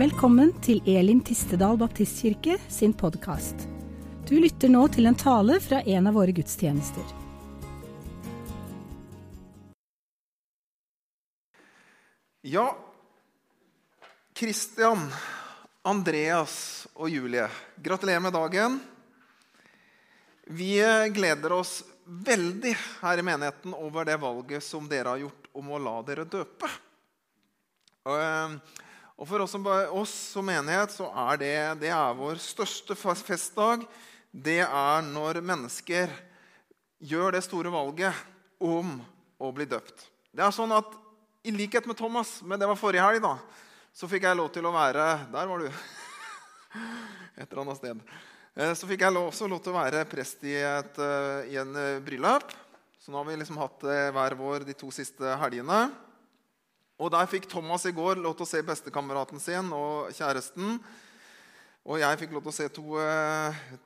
Velkommen til Elim Tistedal Baptistkirke sin podkast. Du lytter nå til en tale fra en av våre gudstjenester. Ja, Kristian, Andreas og Julie, gratulerer med dagen. Vi gleder oss veldig her i menigheten over det valget som dere har gjort om å la dere døpe. Og For oss som, oss som menighet så er det, det er vår største festdag. Det er når mennesker gjør det store valget om å bli døpt. Det er sånn at I likhet med Thomas, men det var forrige helg, da, så fikk jeg lov til å være Der var du. Et eller annet sted. Eh, så fikk jeg også lov til å være prest i, et, eh, i en eh, bryllup. Så nå har vi liksom hatt hver vår de to siste helgene. Og Der fikk Thomas i går lov til å se bestekameraten sin og kjæresten. Og jeg fikk lov til å se to,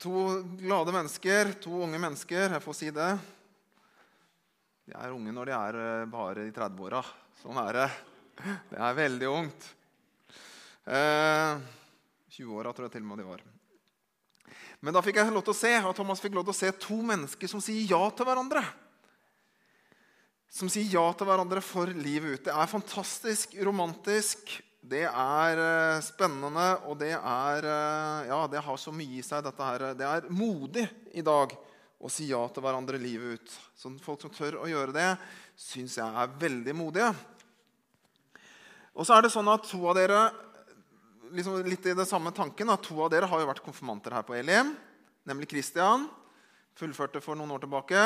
to glade mennesker, to unge mennesker. Jeg får si det. De er unge når de er bare i 30-åra. Sånn er det. Det er veldig ungt. Eh, 20-åra tror jeg til og med de var. Men da fikk jeg lov til å se, og Thomas fikk lov til å se to mennesker som sier ja til hverandre. Som sier ja til hverandre for livet ut. Det er fantastisk romantisk. Det er eh, spennende, og det er eh, Ja, det har så mye i seg, dette her. Det er modig i dag å si ja til hverandre livet ut. Så folk som tør å gjøre det, syns jeg er veldig modige. Og så er det sånn at to av dere liksom litt i det samme tanken, at to av dere har jo vært konfirmanter her på Elim. Nemlig Kristian, fullførte for noen år tilbake.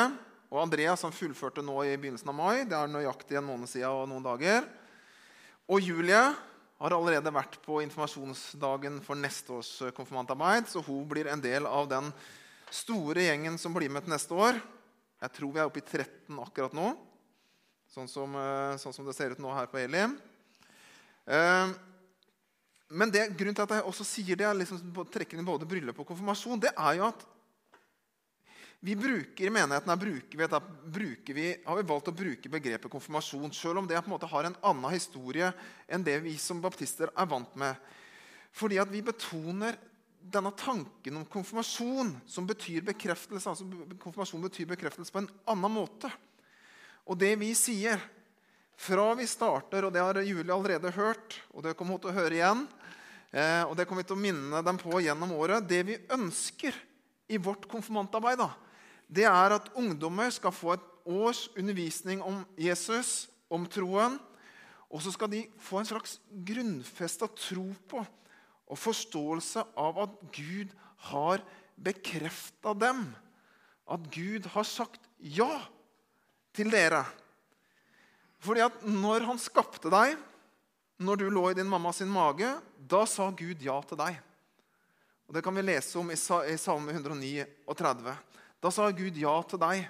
Og Andreas som fullførte nå i begynnelsen av mai. Det er nøyaktig en måned siden og noen dager. Og Julie har allerede vært på informasjonsdagen for neste års konfirmantarbeid. Så hun blir en del av den store gjengen som blir med til neste år. Jeg tror vi er oppe i 13 akkurat nå, sånn som, eh, sånn som det ser ut nå her på Elim. Eh, men det, grunnen til at jeg også sier det, liksom, trekker inn både bryllup og konfirmasjon, det er jo at vi bruker i menigheten her bruker vi, da, bruker vi, har vi valgt å bruke begrepet konfirmasjon, selv om det på en måte har en annen historie enn det vi som baptister er vant med. Fordi at vi betoner denne tanken om konfirmasjon, som betyr bekreftelse, altså konfirmasjon betyr bekreftelse på en annen måte. Og det vi sier fra vi starter, og det har Julie allerede hørt, og det kommer hun til å høre igjen, eh, og det kommer vi til å minne dem på gjennom året Det vi ønsker i vårt konfirmantarbeid, da, det er at ungdommer skal få et års undervisning om Jesus, om troen. Og så skal de få en slags grunnfesta tro på og forståelse av at Gud har bekrefta dem. At Gud har sagt ja til dere. Fordi at når han skapte deg, når du lå i din mammas mage, da sa Gud ja til deg. Og Det kan vi lese om i Salme 109 og 30. Da sa Gud ja til deg.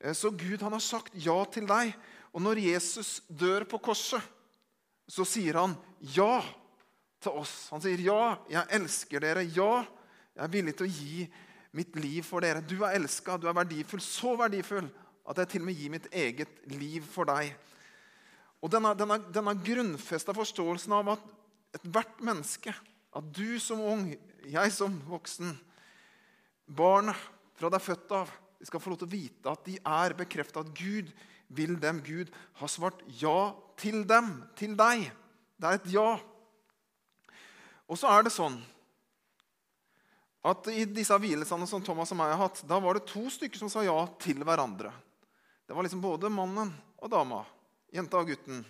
Eh, så Gud han har sagt ja til deg. Og når Jesus dør på korset, så sier han ja til oss. Han sier ja, jeg elsker dere. Ja, jeg er villig til å gi mitt liv for dere. Du er elska, du er verdifull. Så verdifull at jeg til og med gir mitt eget liv for deg. Og Denne, denne, denne grunnfesta forståelsen av at ethvert menneske, at du som ung, jeg som voksen, barnet fra deg født av, de skal få lov til å vite at de er bekrefta at Gud vil dem. Gud har svart ja til dem, til deg. Det er et ja. Og så er det sånn at i disse hvilelsene som Thomas og meg har hatt, da var det to stykker som sa ja til hverandre. Det var liksom både mannen og dama, jenta og gutten.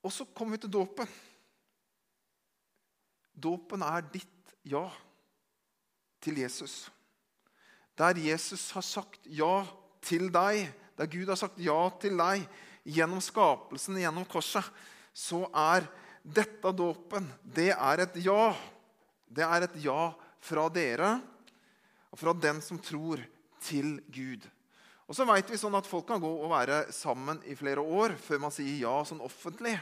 Og så kommer vi til dåpen. Dåpen er ditt ja til Jesus. Der Jesus har sagt ja til deg, der Gud har sagt ja til deg gjennom skapelsen, gjennom korset, så er dette dåpen. Det er et ja. Det er et ja fra dere og fra den som tror til Gud. Og så vet vi sånn at Folk kan gå og være sammen i flere år før man sier ja sånn offentlig.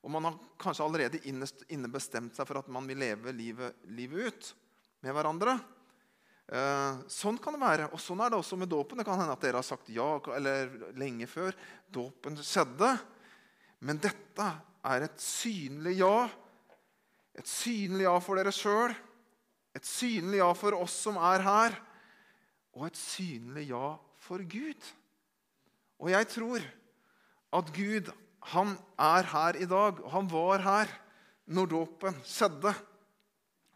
Og man har kanskje allerede innebestemt seg for at man vil leve livet, livet ut med hverandre. Eh, sånn kan det være. Og sånn er det også med dåpen. Det kan hende at dere har sagt ja eller lenge før dåpen skjedde. Men dette er et synlig ja. Et synlig ja for dere sjøl, et synlig ja for oss som er her, og et synlig ja for Gud. Og jeg tror at Gud, han er her i dag, han var her når dåpen skjedde.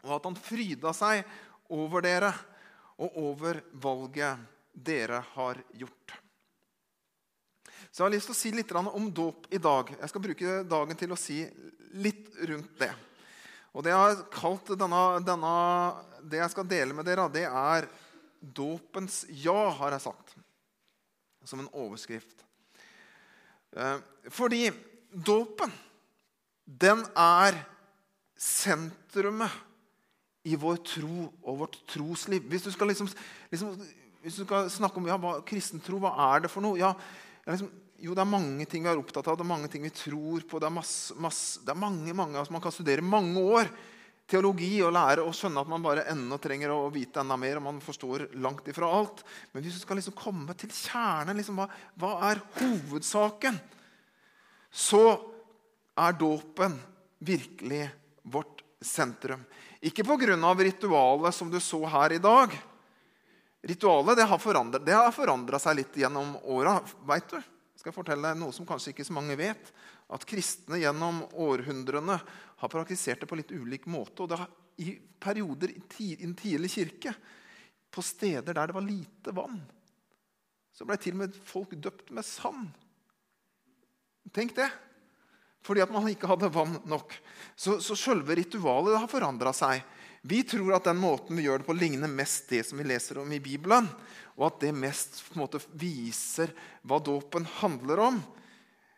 Og at han fryda seg over dere og over valget dere har gjort. Så jeg har lyst til å si litt om dåp i dag. Jeg skal bruke dagen til å si litt rundt det. Og Det jeg har kalt denne, denne, det jeg skal dele med dere, det er dåpens ja, har jeg sagt. Som en overskrift. Eh, fordi dåpen, den er sentrumet i vår tro og vårt trosliv. Hvis du skal, liksom, liksom, hvis du skal snakke om ja, hva, kristen tro, hva er det for noe? Ja, liksom, jo, det er mange ting vi er opptatt av, det er mange ting vi tror på. Det er, masse, masse, det er mange, mange, altså Man kan studere mange år teologi og lære og skjønne at man bare enda trenger å vite enda mer. og man forstår langt ifra alt. Men hvis du skal liksom komme til kjernen, liksom, hva, hva er hovedsaken? Så er dåpen virkelig vårt sentrum. Ikke pga. ritualet som du så her i dag. Ritualet det har forandra seg litt gjennom åra. Veit du? skal jeg fortelle noe som kanskje ikke så mange vet. At kristne gjennom århundrene har praktisert det på litt ulik måte. Og det har i perioder i den tidlige kirke, på steder der det var lite vann, så ble til og med folk døpt med sand. Tenk det! Fordi at man ikke hadde vann nok. Så, så selve ritualet har forandra seg. Vi tror at den måten vi gjør det på, ligner mest det som vi leser om i Bibelen og at det mest måte, viser hva dåpen handler om.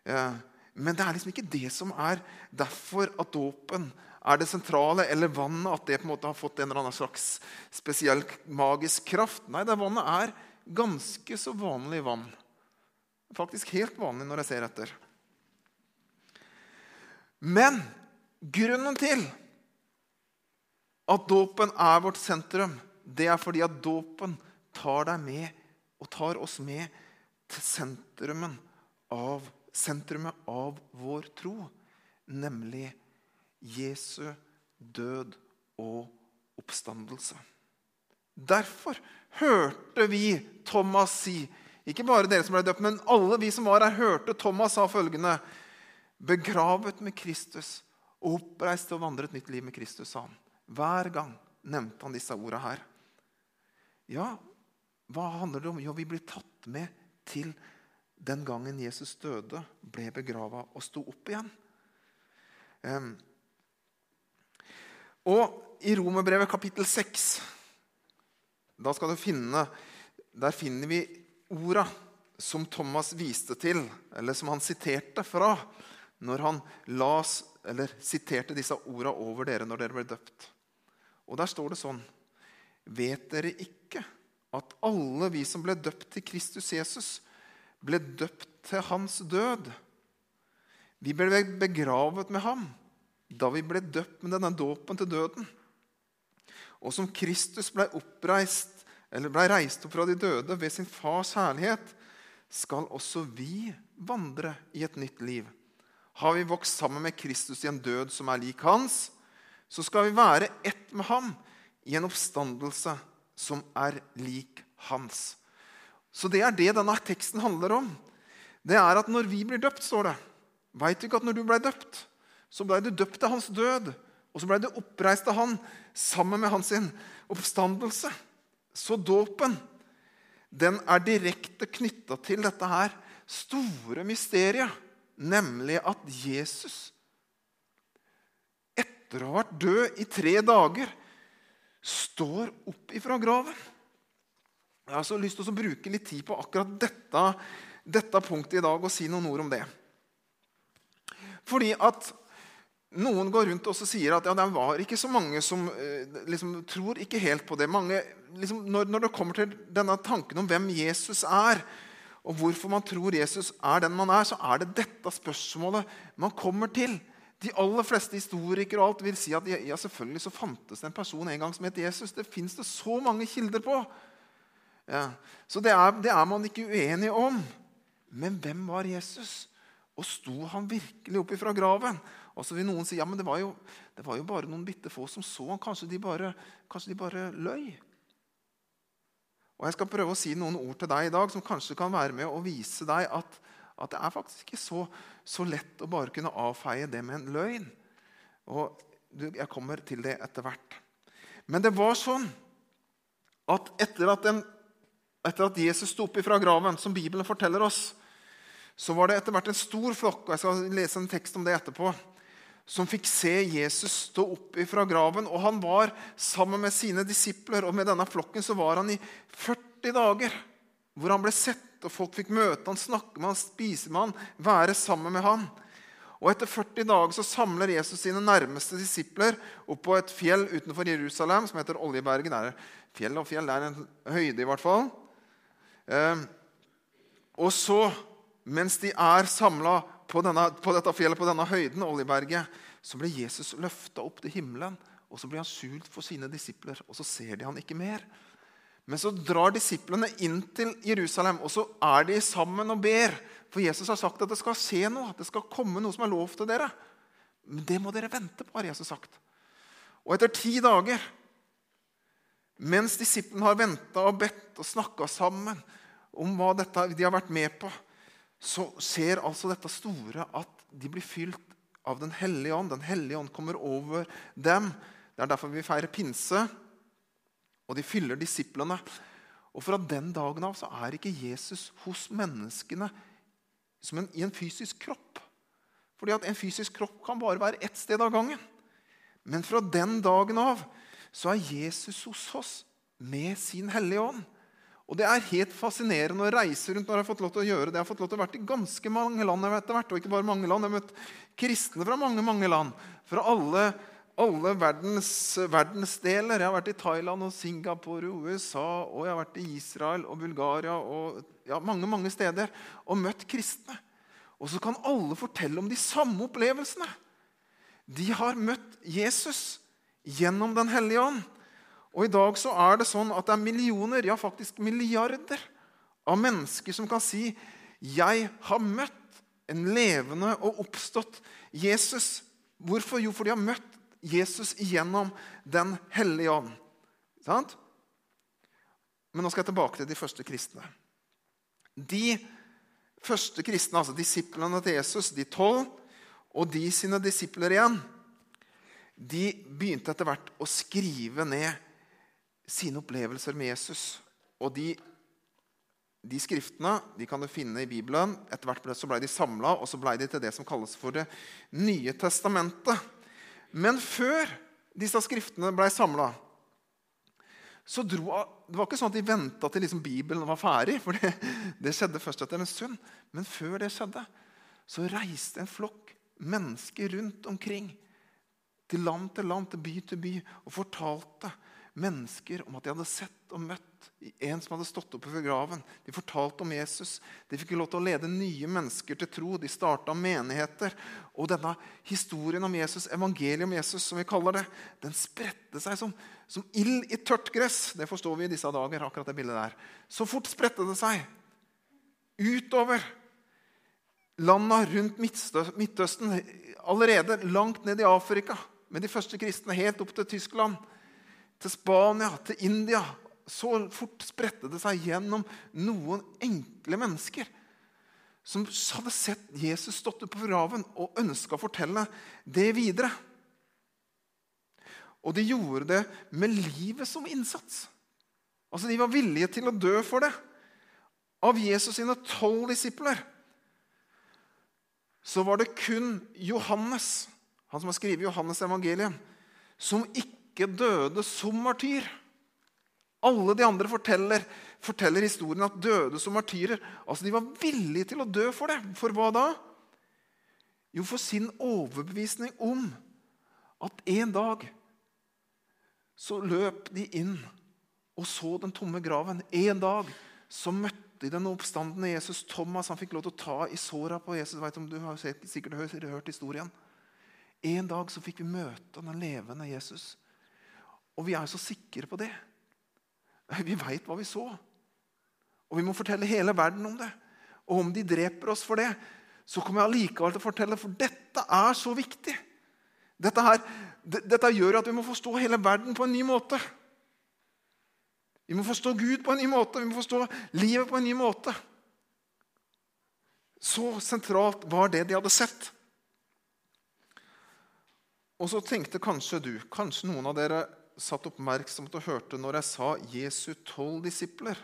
Eh, men det er liksom ikke det som er derfor at dåpen er det sentrale, eller vannet at det på en måte har fått en eller annen slags spesiell magisk kraft. Nei, det vannet er ganske så vanlig vann. Faktisk helt vanlig når jeg ser etter. Men grunnen til at dåpen er vårt sentrum, det er fordi at dåpen tar deg med og tar oss med til sentrumen av, sentrumet av vår tro, nemlig Jesu død og oppstandelse. Derfor hørte vi Thomas si Ikke bare dere som ble døpt, men alle vi som var her, hørte Thomas sa følgende Begravet med Kristus og oppreist og vandret nytt liv med Kristus, sa han. Hver gang nevnte han disse ordene her. Ja, hva handler det om? Jo, vi blir tatt med til den gangen Jesus døde, ble begrava og sto opp igjen. Um, og i Romerbrevet kapittel 6 da skal du finne, Der finner vi orda som Thomas viste til, eller som han siterte fra, når han las, eller siterte disse orda over dere når dere ble døpt. Og Der står det sånn Vet dere ikke at alle vi som ble døpt til Kristus Jesus, ble døpt til hans død. Vi ble begravet med ham da vi ble døpt med denne dåpen til døden. Og som Kristus ble oppreist, eller ble reist opp fra de døde ved sin fars herlighet, skal også vi vandre i et nytt liv. Har vi vokst sammen med Kristus i en død som er lik hans, så skal vi være ett med ham i en oppstandelse som er lik hans. Så det er det denne teksten handler om. Det er at når vi blir døpt, står det Veit du ikke at når du ble døpt, så ble du døpt til hans død, og så ble du oppreist av han sammen med hans oppstandelse. Så dåpen, den er direkte knytta til dette her store mysteriet, nemlig at Jesus, etter å ha vært død i tre dager, står opp ifra graven. Jeg har så lyst til å bruke litt tid på akkurat dette, dette punktet i dag og si noen ord om det. Fordi at noen går rundt og sier at ja, det var ikke så mange som eh, liksom, tror ikke helt på det. Mange, liksom, når, når, det kommer til denne tanken om hvem Jesus er, og hvorfor man tror Jesus er den man er, så er det dette spørsmålet man kommer til. De aller fleste historikere og alt vil si at ja, selvfølgelig så fantes det en person en gang som het Jesus. Det fins det så mange kilder på. Ja. Så det er, det er, man ikke uenig om. Men hvem var Jesus? Og sto han virkelig opp ifra graven? Og så vil noen si ja, men det var jo, det var jo bare noen bitte få som så han. Kanskje de bare, kanskje de bare løy? Og Jeg skal prøve å si noen ord til deg i dag som kanskje kan være med å vise deg at, at det er faktisk ikke så, så, lett å bare kunne avfeie det med en løgn. Og Jeg kommer til det etter hvert. Men det var sånn at etter at, den, etter at Jesus sto opp fra graven, som Bibelen forteller oss, så var det etter hvert en stor flokk og jeg skal lese en tekst om det etterpå, som fikk se Jesus stå opp fra graven. Og han var sammen med sine disipler, og med denne flokken så var han i 40 dager. Hvor han ble sett, og folk fikk møte han, snakke med han, spise med han, være sammen med han. Og Etter 40 dager så samler Jesus sine nærmeste disipler opp på et fjell utenfor Jerusalem som heter Oljebergen. Det er fjell og fjell, det er en høyde, i hvert fall. Eh, og så mens de er samla på, på, dette fjellet, på denne høyden, Oljeberget, så blir Jesus løfta opp til himmelen. Og så blir han sult for sine disipler, og så ser de han ikke mer. Men så drar disiplene inn til Jerusalem, og så er de sammen og ber. For Jesus har sagt at det skal skje noe, at det skal komme noe som er lov til dere. Men det må dere vente på, har Jesus sagt. Og etter ti dager, mens disiplene har venta og bedt og snakka sammen om hva dette de har vært med på, så ser altså dette store at de blir fylt av Den hellige ånd. Den hellige ånd kommer over dem. Det er derfor vi feirer pinse. Og de fyller disiplene. Og fra den dagen av så er ikke Jesus hos menneskene som en, i en fysisk kropp. Fordi at en fysisk kropp kan bare være ett sted av gangen. Men fra den dagen av så er Jesus hos oss med sin Hellige Ånd. Og Det er helt fascinerende å reise rundt når jeg har fått lov til å gjøre det. Jeg har fått lov til å være i ganske mange land etter hvert, og ikke bare mange land. Jeg har møtt kristne fra mange mange land. Fra alle, alle verdens verdensdeler. Jeg har vært i Thailand og Singapore og USA, og jeg har vært i Israel og Bulgaria og ja, mange, mange steder og møtt kristne. Og så kan alle fortelle om de samme opplevelsene. De har møtt Jesus gjennom Den hellige ånd. Og I dag så er det sånn at det er millioner, ja faktisk milliarder, av mennesker som kan si 'Jeg har møtt en levende og oppstått Jesus'. Hvorfor? Jo, for de har møtt Jesus gjennom Den hellige ånd. Sant? Men nå skal jeg tilbake til de første kristne. De første kristne, altså disiplene til Jesus, de tolv, og de sine disipler igjen, de begynte etter hvert å skrive ned sine opplevelser med Jesus. Og de, de skriftene de kan du finne i Bibelen. Etter hvert så ble de samla, og så ble de til det som kalles for Det nye testamentet. Men før disse skriftene ble samla, så dro, Det var ikke sånn at de venta til liksom Bibelen var ferdig, for det, det skjedde først etter en stund. Men før det skjedde, så reiste en flokk mennesker rundt omkring. Til land til land, til by til by, og fortalte mennesker om at de hadde sett og møtt en som hadde stått oppe ved graven. De fortalte om Jesus. De fikk lov til å lede nye mennesker til tro. De starta menigheter. Og denne historien om Jesus, evangeliet om Jesus, som vi kaller det, den spredte seg som, som ild i tørt gress. Det forstår vi i disse dager. akkurat det bildet der. Så fort spredte det seg utover landa rundt Midtøsten, allerede langt ned i Afrika, med de første kristne helt opp til Tyskland til Spania, til India. Så fort spredte det seg gjennom noen enkle mennesker som hadde sett Jesus stått på graven og ønska å fortelle det videre. Og de gjorde det med livet som innsats. Altså De var villige til å dø for det. Av Jesus sine tolv disipler så var det kun Johannes, han som har skrevet Johannes evangelium, som ikke ikke døde som martyr. Alle de andre forteller, forteller historien at døde som martyrer. Altså De var villige til å dø for det. For hva da? Jo, for sin overbevisning om at en dag så løp de inn og så den tomme graven. En dag så møtte de den oppstandende Jesus. Thomas han fikk lov til å ta i såra på Jesus. Vet om Du har sikkert hørt historien. En dag så fikk vi møte den levende Jesus. Og vi er så sikre på det. Vi veit hva vi så. Og vi må fortelle hele verden om det. Og om de dreper oss for det, så kommer jeg allikevel til å fortelle, for dette er så viktig. Dette, her, dette gjør at vi må forstå hele verden på en ny måte. Vi må forstå Gud på en ny måte, vi må forstå livet på en ny måte. Så sentralt var det de hadde sett. Og så tenkte kanskje du, kanskje noen av dere satt oppmerksomt og hørte når jeg sa Jesu tolv disipler.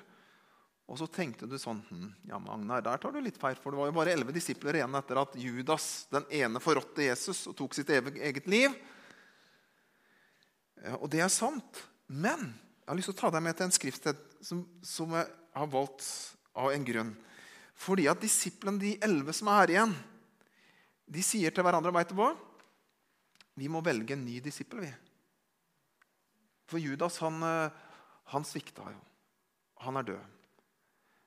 Og så tenkte du sånn hm, Ja, Magnar, der tar du litt feil, for det var jo bare elleve disipler igjen etter at Judas, den ene, forrådte Jesus og tok sitt eget liv. Og det er sant. Men jeg har lyst til å ta deg med til en skriftsted som, som jeg har valgt av en grunn. Fordi at disiplene, de elleve som er her igjen, de sier til hverandre Veit du hva? Vi må velge en ny disippel, vi. For Judas, han, eh, han svikta jo. Han er død.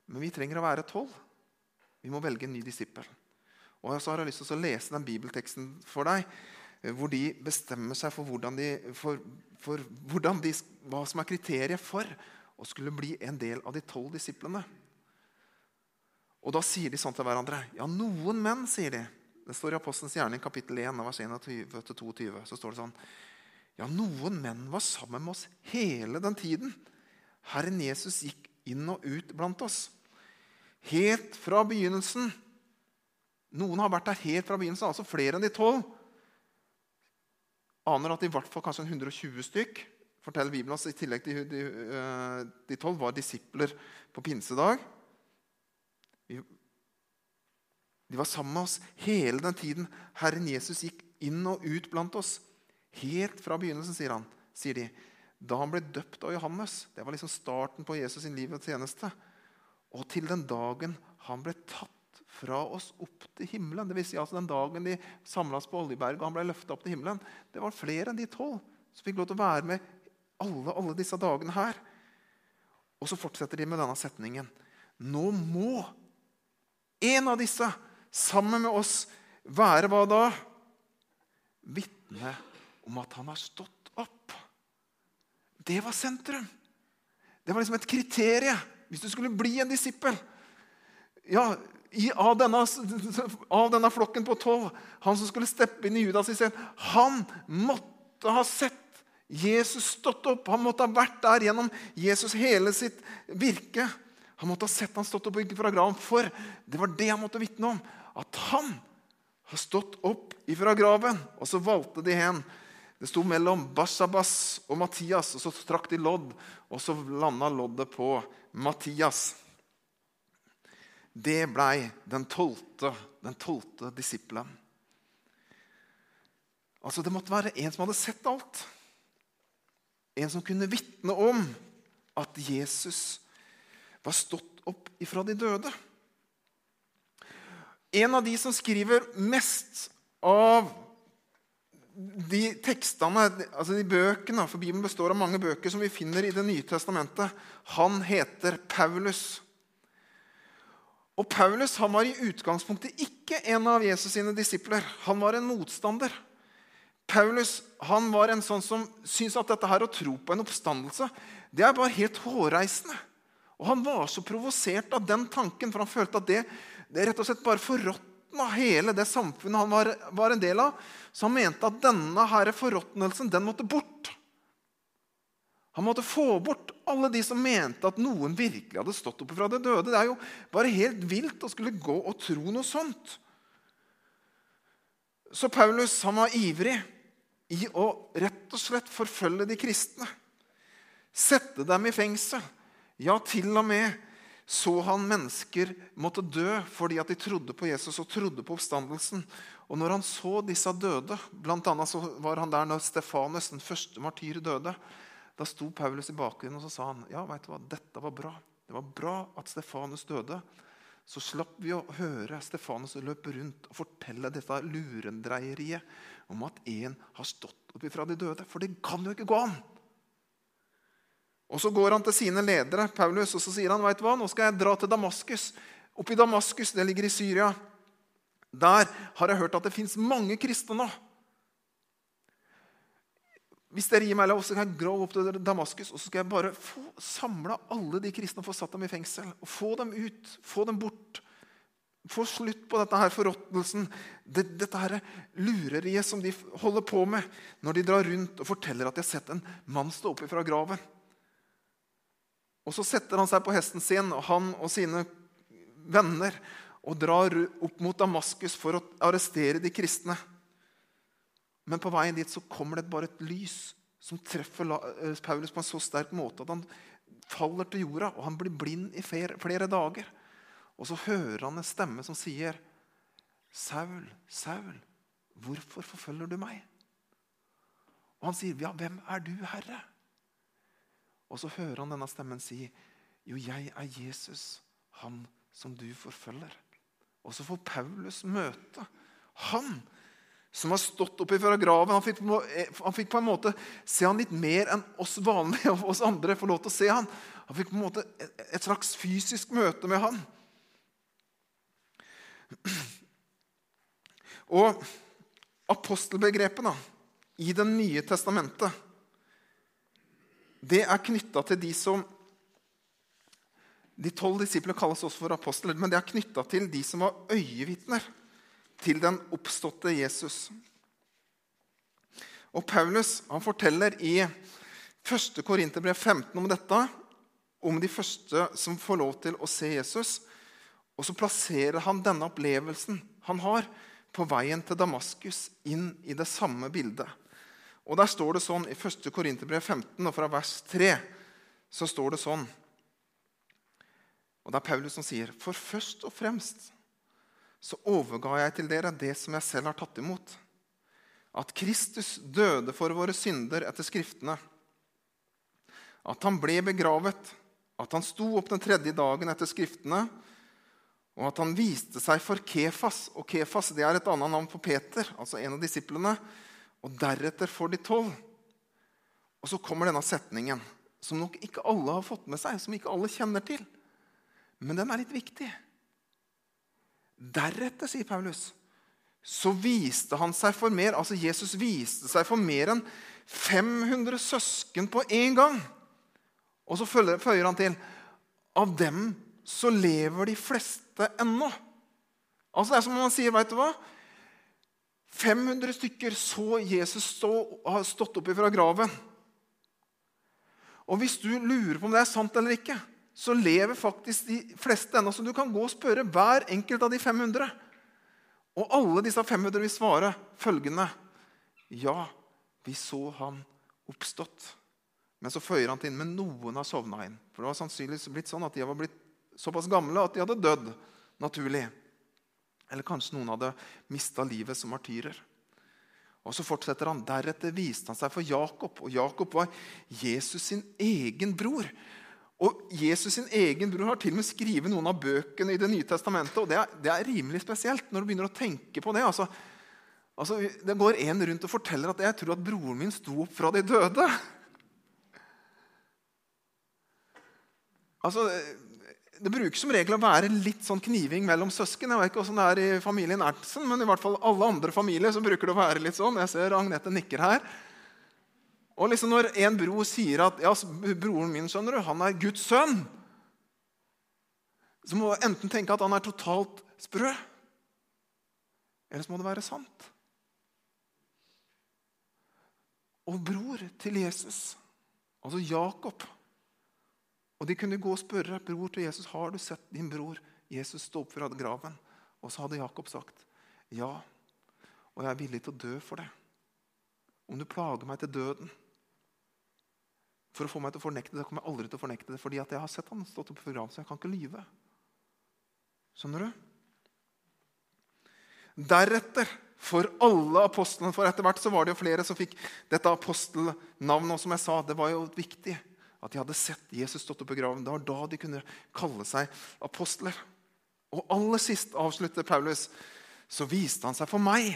Men vi trenger å være tolv. Vi må velge en ny disippel. Og så har jeg lyst til å lese den bibelteksten for deg, eh, hvor de bestemmer seg for, hvordan de, for, for de, hva som er kriteriet for å skulle bli en del av de tolv disiplene. Og Da sier de sånn til hverandre. Ja, noen menn, sier de. Det står i Apostelens gjerning kapittel 1, vers 21-22. Så står det sånn. Ja, noen menn var sammen med oss hele den tiden. Herren Jesus gikk inn og ut blant oss helt fra begynnelsen. Noen har vært der helt fra begynnelsen, altså flere enn de tolv. Aner at i hvert fall kanskje 120 stykk forteller Bibelen oss, i tillegg til de, tolv var disipler på pinsedag. De var sammen med oss hele den tiden Herren Jesus gikk inn og ut blant oss. Helt fra begynnelsen, sier, han, sier de. Da han ble døpt av Johannes. Det var liksom starten på Jesus' sin liv og tjeneste og til den dagen han ble tatt fra oss opp til himmelen. Det vil si altså Den dagen de samlas på Oljeberget og han ble løfta opp til himmelen. Det var flere enn de tolv som fikk lov til å være med alle, alle disse dagene her. Og så fortsetter de med denne setningen. Nå må en av disse sammen med oss være hva da? Vitne om at han har stått opp. Det var sentrum. Det var liksom et kriterium hvis du skulle bli en disippel ja, i, av, denne, av, denne, flokken på tolv, han som skulle steppe inn i Judas' sted, han måtte ha sett Jesus stått opp. Han måtte ha vært der gjennom Jesus hele sitt virke. Han måtte ha sett han stått opp fra graven, for det var det han måtte vitne om. At han har stått opp ifra graven. Og så valgte de hen det sto mellom Bashabas og Mattias, og så trakk de lodd, og så landa loddet på Mattias. Det blei den tolvte, den tolvte disippelen. Altså, det måtte være en som hadde sett alt. En som kunne vitne om at Jesus var stått opp ifra de døde. En av de som skriver mest av de tekstene, altså de bøkene, for Bibelen består av mange bøker som vi finner i Det nye testamentet. Han heter Paulus. Og Paulus han var i utgangspunktet ikke en av Jesus sine disipler. Han var en motstander. Paulus han var en sånn som syntes at dette her å tro på en oppstandelse det er bare helt hårreisende. Og Han var så provosert av den tanken, for han følte at det, det rett og slett bare forrådt av hele det samfunnet han var, var, en del av. Så han mente at denne her forråtnelsen den måtte bort. Han måtte få bort alle de som mente at noen virkelig hadde stått opp fra det døde. Det er jo bare helt vilt å skulle gå og tro noe sånt. Så Paulus han var ivrig i å rett og slett forfølge de kristne. Sette dem i fengsel. Ja, til og med så han mennesker måtte dø fordi at de trodde på Jesus og trodde på oppstandelsen. Og når han så disse døde, annet så var han der når Stefanus, den første martyr, døde, da sto Paulus i bakgrunnen og så sa han, ja, vet du hva, dette var bra. Det var bra at Stefanus døde. Så slapp vi å høre Stefanus løpe rundt og fortelle dette lurendreieriet om at en har stått opp ifra de døde. For det kan jo ikke gå an! Og Så går han til sine ledere, Paulus, og så sier han, vet du hva, nå skal jeg dra til Damaskus. Oppe i Damaskus, det ligger i Syria. Der har jeg hørt at det fins mange kristne nå. Hvis dere gir meg lov, så kan jeg grave opp til Damaskus og så skal jeg bare få samla alle de kristne og få satt dem i fengsel. og Få dem ut, få dem bort. få slutt på dette her forråtnelsen, dette her lureriet som de holder på med når de drar rundt og forteller at de har sett en mann stå opp fra graven. Og Så setter han seg på hesten sin, og han og sine venner, og drar opp mot Damaskus for å arrestere de kristne. Men på veien dit så kommer det bare et lys som treffer eh, Paulus på en så sterk måte at han faller til jorda, og han blir blind i flere, dager. Og så hører han en stemme som sier, 'Saul, Saul, hvorfor forfølger du meg?' Og han sier, 'Ja, hvem er du, Herre?' Og så hører han denne stemmen si, 'Jo, jeg er Jesus, han som du forfølger.' Og så får Paulus møte han som har stått opp fra graven. Han fikk, han fikk, på en måte se han litt mer enn oss vanlige og oss andre får lov til å se han. Han fikk på en måte et slags fysisk møte med han. Og apostelbegrepet da, i Det nye testamentet det er knytta til de som De tolv disiplene kalles også for apostler, men det er knytta til de som var øyevitner til den oppståtte Jesus. Og Paulus han forteller i 1. Korinterbrev 15 om dette, om de første som får lov til å se Jesus. Og så plasserer han denne opplevelsen han har, på veien til Damaskus inn i det samme bildet. Og Der står det sånn i 1. Korinterbrev 15, og fra vers 3 så står det sånn Og det er Paulus som sier, For først og fremst så overga jeg til dere det som jeg selv har tatt imot. At Kristus døde for våre synder etter Skriftene. At han ble begravet, at han sto opp den tredje dagen etter Skriftene og at han viste seg for Kefas. Og Kefas det er et annet navn for Peter, altså en av disiplene. Og deretter for de tolv. Og så kommer denne setningen, som nok ikke alle har fått med seg, som ikke alle kjenner til. Men den er litt viktig. Deretter, sier Paulus, så viste han seg for mer Altså Jesus viste seg for mer enn 500 søsken på én gang. Og så føyer han til av dem så lever de fleste ennå. Altså Det er som om han sier, veit du hva? 500 stykker så Jesus stå, har stått opp fra graven. Og hvis du lurer på om det er sant eller ikke, så lever faktisk de fleste ennå. Så du kan gå og spørre hver enkelt av de 500. Og alle disse 500 vil svare følgende Ja, vi så han oppstått. Men så føyer han til inn, men noen har sovna inn. For det var sannsynligvis blitt sånn at de var blitt såpass gamle at de hadde dødd naturlig. Eller kanskje noen hadde mista livet som martyrer. Og så fortsetter han. Deretter viste han seg for Jakob, og Jakob var Jesus sin egen bror. Og Jesus sin egen bror har til og med skrevet noen av bøkene i Det nye testamentet. og det er, det er rimelig spesielt når du begynner å tenke på det. Altså, altså, det går en rundt og forteller at jeg tror at broren min sto opp fra de døde. Altså, det bruker som regel å være litt sånn kniving mellom søsken. Jeg vet ikke hvordan det er i familien Ertsen, men i hvert fall alle andre familier så bruker det å være litt sånn. Jeg ser Agnete nikker her. Og liksom Når en bror sier at ja, broren min skjønner du, han er Guds sønn, så må du enten tenke at han er totalt sprø, eller så må det være sant. Og bror til Jesus, altså Jakob og De kunne gå og spørre bror til Jesus har du sett din bror Jesus stå opp fra graven. Og så hadde Jakob sagt ja, og jeg er villig til å dø for det. Om du plager meg til døden for å få meg til å fornekte det, kommer jeg aldri til å fornekte det, fordi jeg har sett han stått opp fra graven, så jeg kan ikke lyve. Skjønner du? Deretter, for alle apostlene For etter hvert så var det jo flere som fikk dette apostelnavnet. Og som jeg sa, det var jo viktig at de hadde sett Jesus stått opp i graven. Det var da de kunne kalle seg apostler. Og aller sist avslutter Paulus så viste han seg for meg.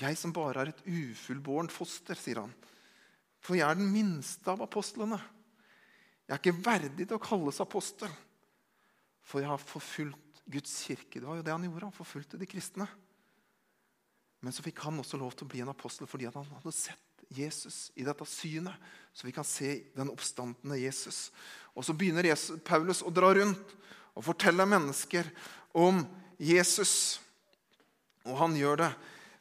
Jeg som bare er et ufullbårent foster, sier han. For jeg er den minste av apostlene. Jeg er ikke verdig til å kalles apostel, for jeg har forfulgt Guds kirke. Det var jo det han gjorde. Han forfulgte de kristne. Men så fikk han også lov til å bli en apostel fordi han hadde sett Jesus i dette synet, så vi kan se den oppstandende Jesus. Og Så begynner Jesus, Paulus å dra rundt og fortelle mennesker om Jesus. Og han gjør det.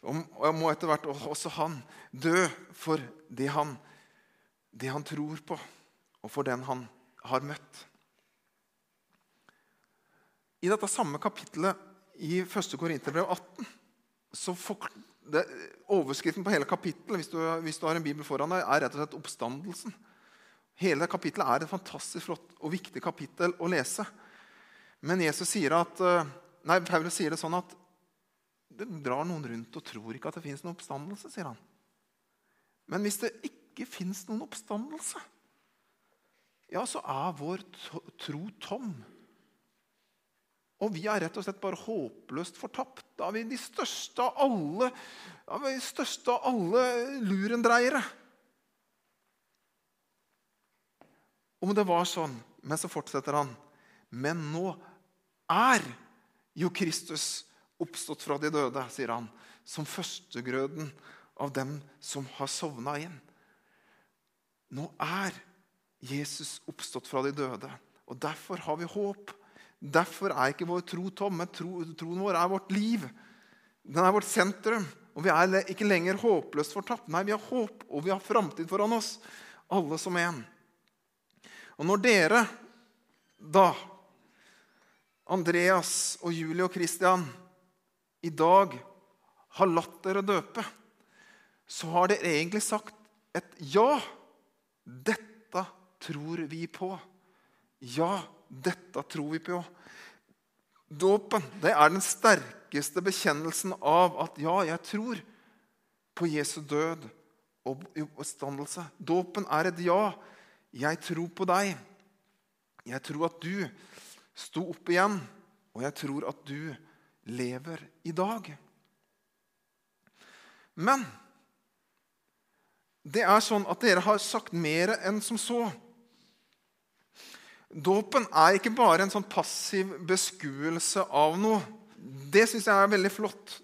Og jeg må etter hvert også han dø for det han, det han tror på, og for den han har møtt. I dette samme kapittelet i 1. Korinterbrev 18 så det, Overskriften på hele kapittelet hvis du, hvis du, har en bibel foran deg, er rett og slett oppstandelsen. Hele kapittelet er et fantastisk flott og viktig kapittel å lese. Men Jesus sier at, eh, nei, Paulus sier det sånn at det drar noen rundt og tror ikke at det fins noen oppstandelse. sier han. Men hvis det ikke fins noen oppstandelse, ja, så er vår tro tom. Og vi er rett og slett bare håpløst fortapt. Da er vi de største av alle, de største alle lurendreiere. Om det var sånn, men så fortsetter han. Men nå er jo Kristus oppstått fra de døde, sier han, som førstegrøden av dem som har sovna inn. Nå er Jesus oppstått fra de døde, og derfor har vi håp. Derfor er ikke vår tro tom, men tro, troen vår er vårt liv. Den er vårt sentrum. Og vi er ikke lenger håpløst fortapt. Nei, vi har håp, og vi har framtid foran oss. Alle som en. Og når dere da, Andreas og Julie og Christian, i dag har latt dere døpe, så har dere egentlig sagt et ja. Dette tror vi på. Ja, dette tror vi på. Dåpen det er den sterkeste bekjennelsen av at ja, jeg tror på Jesu død og oppstandelse. Dåpen er et ja. Jeg tror på deg. Jeg tror at du sto opp igjen, og jeg tror at du lever i dag. Men det er sånn at dere har sagt mer enn som så. Dåpen er ikke bare en sånn passiv beskuelse av noe. Det syns jeg er veldig flott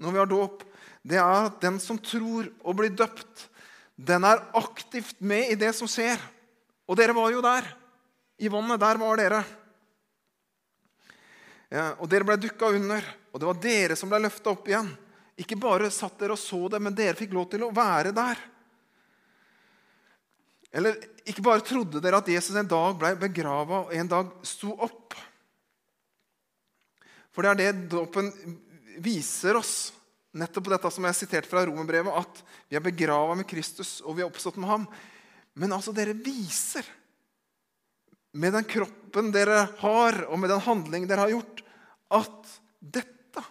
når vi har dåp. Det er at den som tror og blir døpt, den er aktivt med i det som skjer. Og dere var jo der. I vannet. Der var dere. Ja, og dere ble dukka under, og det var dere som ble løfta opp igjen. Ikke bare satt dere og så det, men dere fikk lov til å være der. Eller ikke bare trodde dere at Jesus en dag ble begrava og en dag sto opp. For det er det dåpen viser oss. Nettopp dette som jeg har sitert fra Romerbrevet, at vi er begrava med Kristus og vi er oppstått med ham. Men altså, dere viser med den kroppen dere har, og med den handling dere har gjort, at dette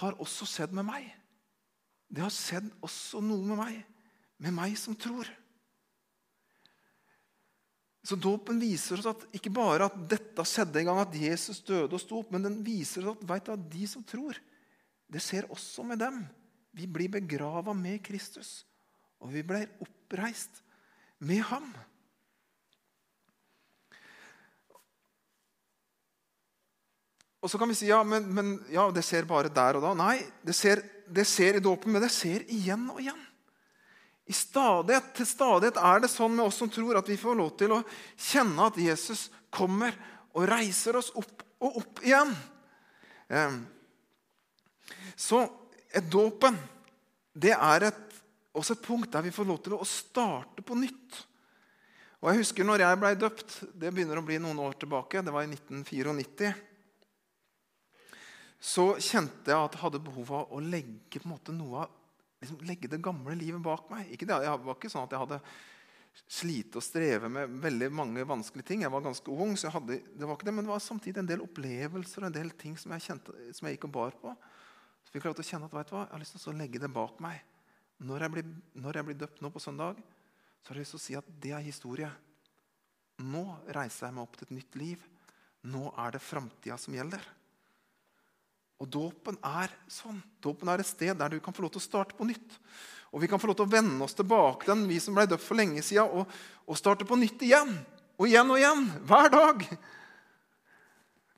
har også skjedd med meg. Det har skjedd også noe med meg med meg som tror. Så Dåpen viser oss at ikke bare at dette skjedde en gang, at Jesus døde og sto opp, men den viser oss at du, de som tror, det skjer også med dem. Vi blir begrava med Kristus, og vi blir oppreist med ham. Og så kan vi si ja, men, men ja, det skjer bare der og da. Nei, det skjer i dåpen, men det skjer igjen og igjen. I stadighet, til stadighet er det sånn med oss som tror, at vi får lov til å kjenne at Jesus kommer og reiser oss opp og opp igjen. Så et dåpen det er et, også et punkt der vi får lov til å starte på nytt. Og jeg husker når jeg ble døpt, det begynner å bli noen år tilbake, det var i 1994 så kjente jeg at jeg hadde behov for å legge måte noe av liksom legge det gamle livet bak meg. Ikke det, jeg var ikke sånn at jeg hadde slite og streve med veldig mange vanskelige ting. Jeg var ganske ung, så hadde, det var ikke det, men det var samtidig en del opplevelser og en del ting som jeg, kjente, som jeg gikk og bar på. Så fikk jeg lov til å kjenne at vet du hva, jeg har lyst til å legge det bak meg. Når jeg, blir, når jeg blir døpt nå på søndag, så har jeg lyst til å si at det er historie. Nå reiser jeg meg opp til et nytt liv. Nå er det framtida som gjelder. Og Dåpen er sånn. Dåpen er et sted der du kan få lov til å starte på nytt. Og vi kan få lov til å vende oss tilbake til den, vi som ble døpt for lenge siden, og, og, starte på nytt igjen. Og igjen og igjen. Hver dag.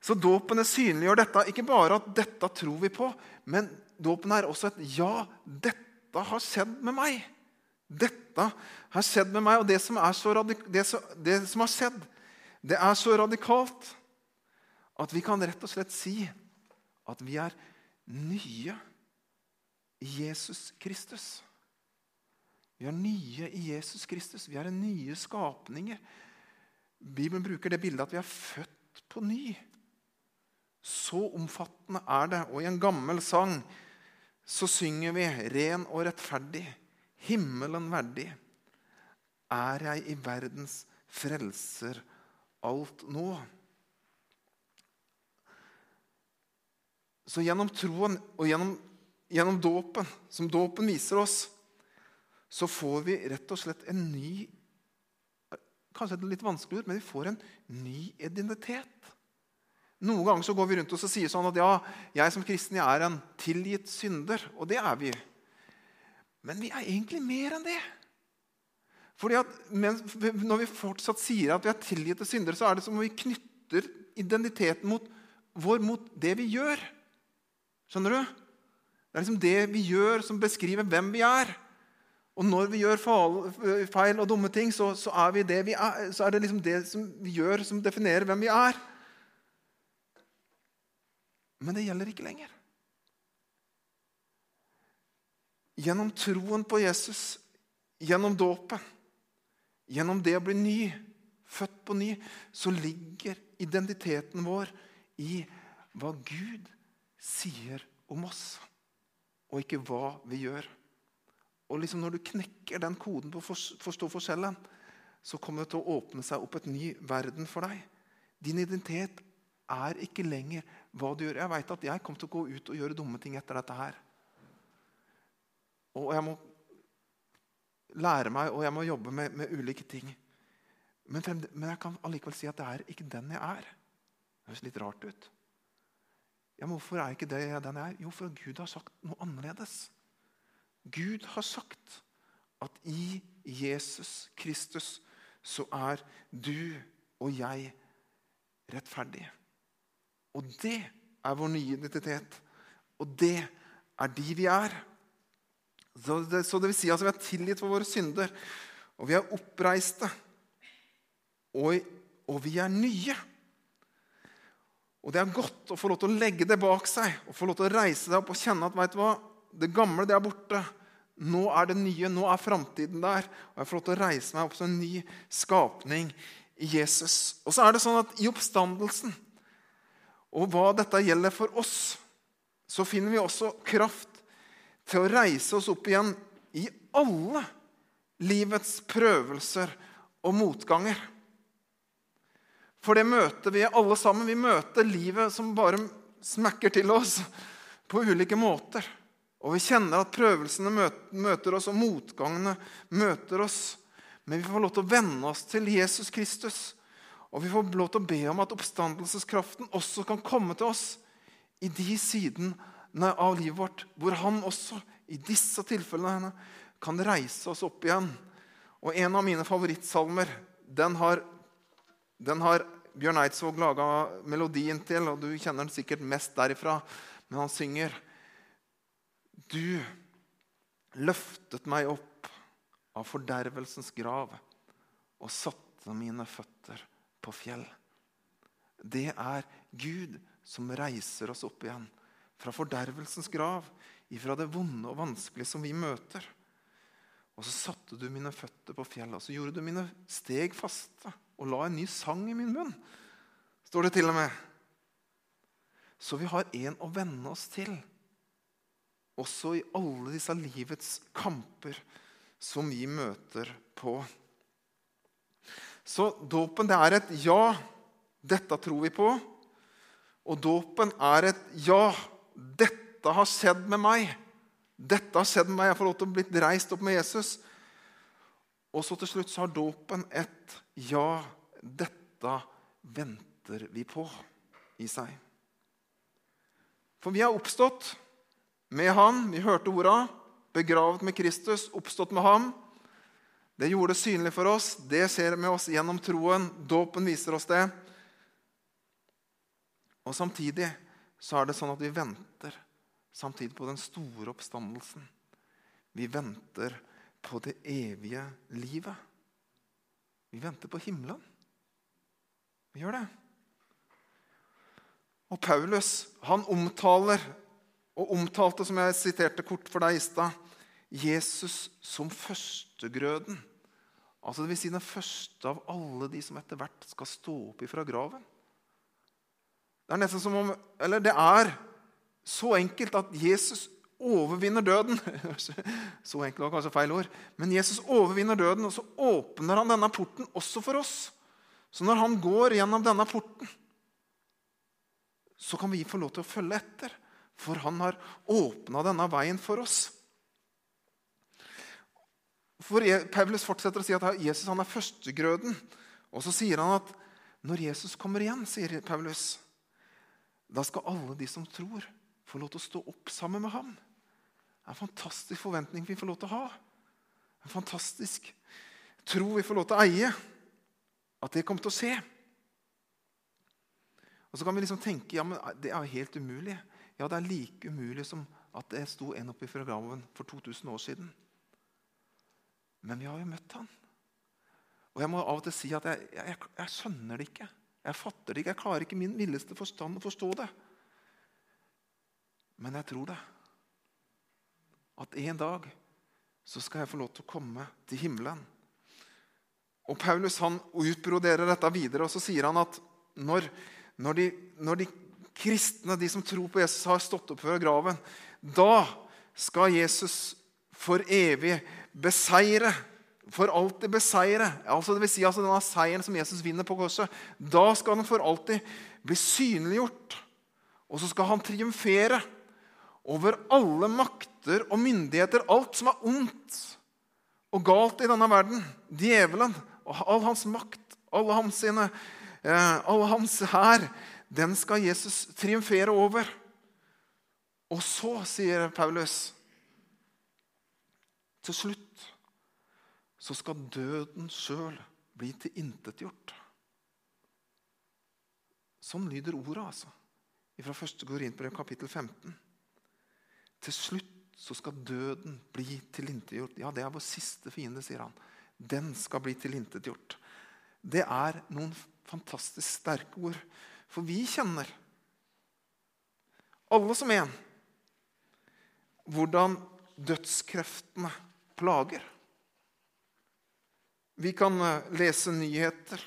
Så dåpen synliggjør dette. Ikke bare at 'dette tror vi på', men dåpen er også et 'ja, dette har skjedd med meg'. Dette har skjedd med meg, og det som, det, det som har skjedd, det er så radikalt At vi kan rett og slett si at vi er nye i Jesus Kristus. Vi er nye i Jesus Kristus. Vi er nye skapninger. Bibelen bruker det bildet at vi er født på ny. Så omfattende er det. Og i en gammel sang så synger vi 'ren og rettferdig, himmelen verdig'. Er jeg i verdens frelser alt nå? Så gjennom troen og gjennom, gjennom dåpen, som dåpen viser oss, så får vi rett og slett en ny Kanskje det er litt vanskelig ut, men vi får en ny identitet. Noen ganger så går vi rundt oss og sier sånn at ja, jeg som kristen jeg er en tilgitt synder. Og det er vi. Men vi er egentlig mer enn det. Fordi at Når vi fortsatt sier at vi er tilgitte syndere, så er det som om vi knytter identiteten mot, vår mot det vi gjør. Skjønner du? Det er liksom det vi gjør, som beskriver hvem vi er. Og når vi gjør feil og dumme ting, så, så, er, det er, så er det liksom det som vi gjør, som definerer hvem vi er. Men det gjelder ikke lenger. Gjennom troen på Jesus, gjennom dåpet, gjennom det å bli ny, født på ny, så ligger identiteten vår i hva Gud sier om oss, og ikke hva vi gjør. Og liksom Når du knekker den koden på å forstå forskjellen, så kommer det til å åpne seg opp et ny verden for deg. Din identitet er ikke lenger hva du gjør. Jeg veit at jeg kommer til å gå ut og gjøre dumme ting etter dette her. Og jeg må lære meg, og jeg må jobbe med, med ulike ting. Men, men, jeg kan allikevel si at det er ikke den jeg er. Det høres litt rart ut. Ja, men Hvorfor er ikke det den jeg er? Jo, for Gud har sagt noe annerledes. Gud har sagt at i Jesus Kristus så er du og jeg rettferdige. Og det er vår nye identitet. Og det er de vi er. Så det, så det vil si at altså, vi er tilgitt for våre synder. Og vi er oppreiste. Og, og, vi er nye. Og det er godt å få lov til å legge det bak seg og få lov til å reise deg opp og kjenne at vet du hva, det gamle det er borte. Nå er det nye. Nå er framtiden der. Og jeg får lov til å reise meg opp som en ny skapning i Jesus. Og så er det sånn at i oppstandelsen og hva dette gjelder for oss, så finner vi også kraft til å reise oss opp igjen i alle livets prøvelser og motganger. For det møter vi alle sammen. Vi møter livet som bare smekker til oss på ulike måter. Og vi kjenner at prøvelsene møter oss, og motgangene møter oss. Men vi får lov til å venne oss til Jesus Kristus og vi får lov til å be om at oppstandelseskraften også kan komme til oss i de sidene av livet vårt hvor han også i disse tilfellene kan reise oss opp igjen. Og En av mine favorittsalmer den har, den har Bjørn Eidsvåg laga melodien til, og du kjenner den sikkert mest derifra. Men han synger Du løftet meg opp av fordervelsens grav og satte mine føtter på fjell. Det er Gud som reiser oss opp igjen fra fordervelsens grav, ifra det vonde og vanskelige som vi møter. Og så satte du mine føtter på fjellet, og så gjorde du mine steg faste og la en ny sang i min munn, står det til og med. Så vi har en å venne oss til, også i alle disse livets kamper som vi møter på. Så dåpen det er et ja. Dette tror vi på. Og dåpen er et ja. Dette har skjedd med meg. Dette har skjedd med meg. Jeg får lov til å bli reist opp med Jesus. Og så til slutt så har dåpen et ja. Dette venter vi på i seg. For vi har oppstått med Han. Vi hørte orda. Begravet med Kristus, oppstått med Ham. Det gjorde det synlig for oss. Det skjer med oss gjennom troen. Dåpen viser oss det. Og samtidig så er det sånn at vi venter samtidig på den store oppstandelsen. Vi venter på det evige livet. Vi venter på himmelen. Vi gjør det. Og Paulus han omtaler, og omtalte, som jeg siterte kort for deg i stad, Jesus som førstegrøden. Altså det vil si den første av alle de som etter hvert skal stå opp ifra graven. Det er nesten som om Eller det er så enkelt at Jesus overvinner døden. Så enkelt var kanskje feil ord. Men Jesus overvinner døden, og så åpner han denne porten også for oss. Så når han går gjennom denne porten, så kan vi få lov til å følge etter. For han har åpna denne veien for oss. For Paulus fortsetter å si at Jesus han er førstegrøden. Og så sier han at når Jesus kommer igjen, sier Paulus, da skal alle de som tror, få lov til å stå opp sammen med ham. Er en fantastisk forventning vi får lov til å ha. En fantastisk tro vi får lov til å eie. At det kommer til å skje. Og Så kan vi liksom tenke ja, men det er jo helt umulig. Ja, det er like umulig som at det sto en oppe fra graven for 2000 år siden. Men vi har jo møtt han. Og jeg må av og til si at jeg, jeg, jeg skjønner det ikke. Jeg fatter det ikke. Jeg klarer ikke min villeste forstand å forstå det. Men jeg tror det at en dag så skal jeg få lov til å komme til himmelen. Og Paulus han utbroderer dette videre, og så sier han at når, når, de, når de, kristne, de som tror på Jesus, har stått opp fra graven, da skal Jesus for evig beseire. For alltid beseire. Altså, det vil si altså denne seieren som Jesus vinner på korset. Da skal den for alltid bli synliggjort. Og så skal han triumfere over alle makter og myndigheter, alt som er ondt og galt i denne verden. Djevelen og all hans makt, alle hans, sine, eh, alle hans hær, den skal Jesus triumfere over. Og så, sier Paulus, til slutt så skal døden sjøl bli tilintetgjort. Sånn lyder ordet, altså. Fra 1. Korinterbrev kapittel 15. Til slutt så skal døden bli tilintetgjort. Ja, det er vår siste fiende, sier han. Den skal bli tilintetgjort. Det er noen fantastisk sterke ord. For vi kjenner, alle som en, hvordan dødskreftene plager. Vi kan eh, lese nyheter,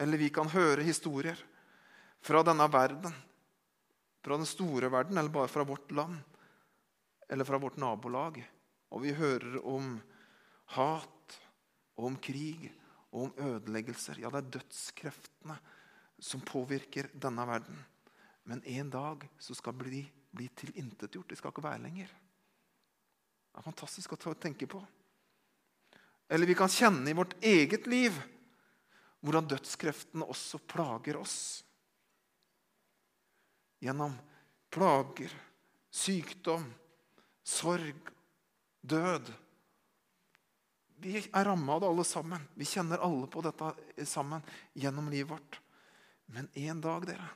eller vi kan høre historier fra denne verden. Fra den store verden, eller bare fra vårt land eller fra vårt nabolag. Og vi hører om hat og om krig og om ødeleggelser. Ja, det er dødskreftene som påvirker denne verden. Men en dag så skal de bli, bli tilintetgjort. De skal ikke være lenger. Det er fantastisk å tenke på. Eller vi kan kjenne i vårt eget liv hvordan dødskreftene også plager oss. Gjennom plager, sykdom, sorg, død. Vi er ramma av det alle sammen. Vi kjenner alle på dette sammen gjennom livet vårt. Men en dag, dere,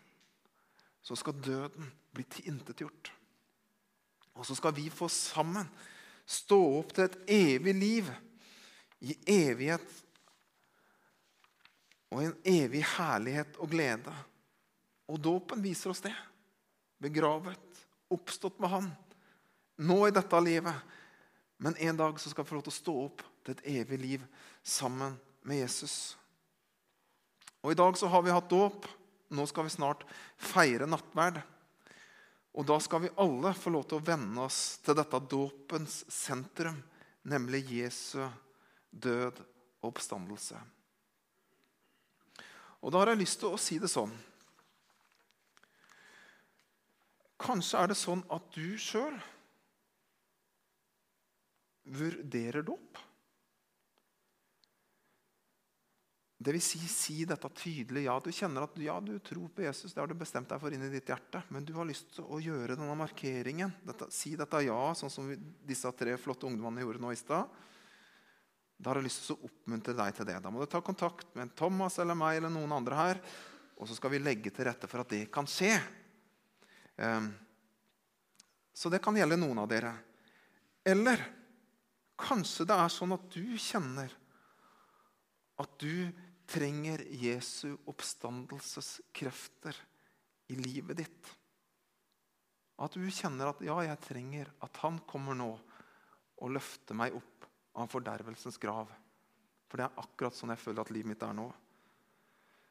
så skal døden bli tilintetgjort. Og så skal vi få sammen stå opp til et evig liv i evighet og en evig herlighet og glede. Og dåpen viser oss det. Begravet, oppstått med Han nå i dette livet. Men en dag så skal vi få lov til å stå opp til et evig liv sammen med Jesus. Og I dag så har vi hatt dåp. Nå skal vi snart feire nattverd. Og da skal vi alle få lov til å venne oss til dette dåpens sentrum, nemlig Jesu død og oppstandelse. Og da har jeg lyst til å si det sånn Kanskje er det sånn at du sjøl vurderer dåp. Det vil si, si dette tydelig. Ja, du kjenner at ja, du tror på Jesus. Det har du bestemt deg for inni ditt hjerte. Men du har lyst til å gjøre denne markeringen. Dette, si dette ja, sånn som disse tre flotte ungdommene gjorde nå i stad. Da har jeg lyst til å oppmuntre deg til det. Da må du ta kontakt med Thomas eller meg eller noen andre her. Og så skal vi legge til rette for at det kan skje. Um, så det kan gjelde noen av dere. Eller Kanskje det er sånn at du kjenner at du trenger Jesu oppstandelseskrefter i livet ditt. At du kjenner at ja, jeg trenger at han kommer nå og løfter meg opp av fordervelsens grav. For det er akkurat sånn jeg føler at livet mitt er nå.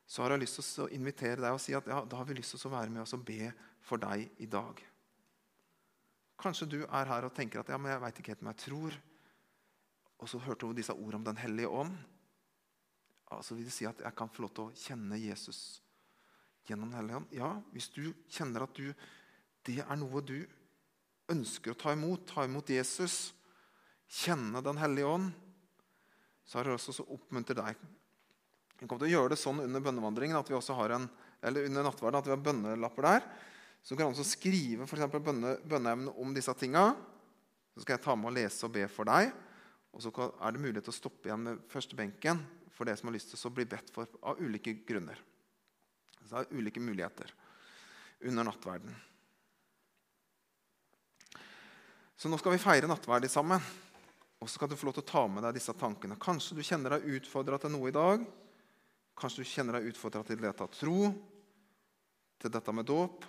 Så har jeg lyst til å invitere deg og si at ja, da har vi lyst til å være med oss og be for deg i dag. Kanskje du er her og tenker at ja, men jeg veit ikke helt om jeg tror. Og så hørte du disse ordene om Den hellige ånd. Altså vil det si at jeg kan få lov til å kjenne Jesus gjennom Den hellige ånd. Ja, hvis du kjenner at du, det er noe du ønsker å ta imot, ta imot Jesus, kjenne Den hellige ånd, så har jeg også så oppmuntret deg. Vi kommer til å gjøre det sånn under bønnevandringen at vi også har en, eller under nattverden at vi har bønnelapper der. Så du kan også skrive for bønne, bønneevne om disse tinga. Så skal jeg ta med og lese og be for deg. Og så er det mulighet til å stoppe igjen med første benken for det som har lyst til å bli bedt for av ulike grunner. Så det er ulike muligheter under nattverden. Så nå skal vi feire nattverd sammen. Og så skal du få lov til å ta med deg disse tankene. Kanskje du kjenner deg utfordra til noe i dag. Kanskje du kjenner deg utfordra til dette av tro, til dette med dåp.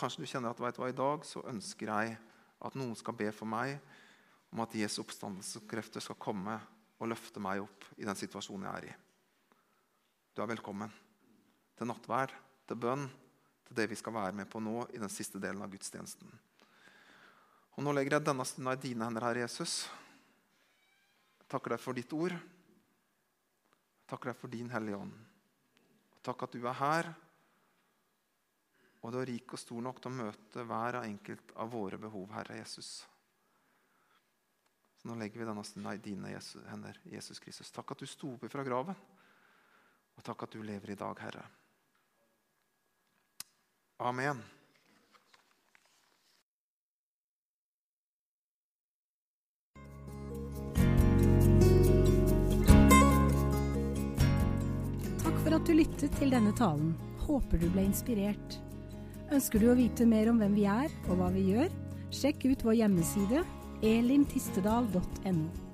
Kanskje du kjenner at vet du hva, i dag så ønsker jeg at noen skal be for meg om at Jesu oppstandelseskrefter skal komme og løfte meg opp i den situasjonen jeg er i. Du er velkommen til nattvær, til bønn, til det vi skal være med på nå i den siste delen av gudstjenesten. Og Nå legger jeg denne stunda i dine hender, Herre Jesus. Jeg takker deg for ditt ord. Jeg takker deg for din Hellige Ånd. Takk at du er her, og du er rik og stor nok til å møte hver og enkelt av våre behov, Herre Jesus. Så nå legger vi denne stunden i dine hender, Jesus Kristus. Takk at du sto opp fra graven. Og takk at du lever i dag, Herre. Amen. Takk for at du lyttet til denne talen. Håper du ble inspirert. Ønsker du å vite mer om hvem vi er og hva vi gjør? Sjekk ut vår hjemmeside elimtistedal.no.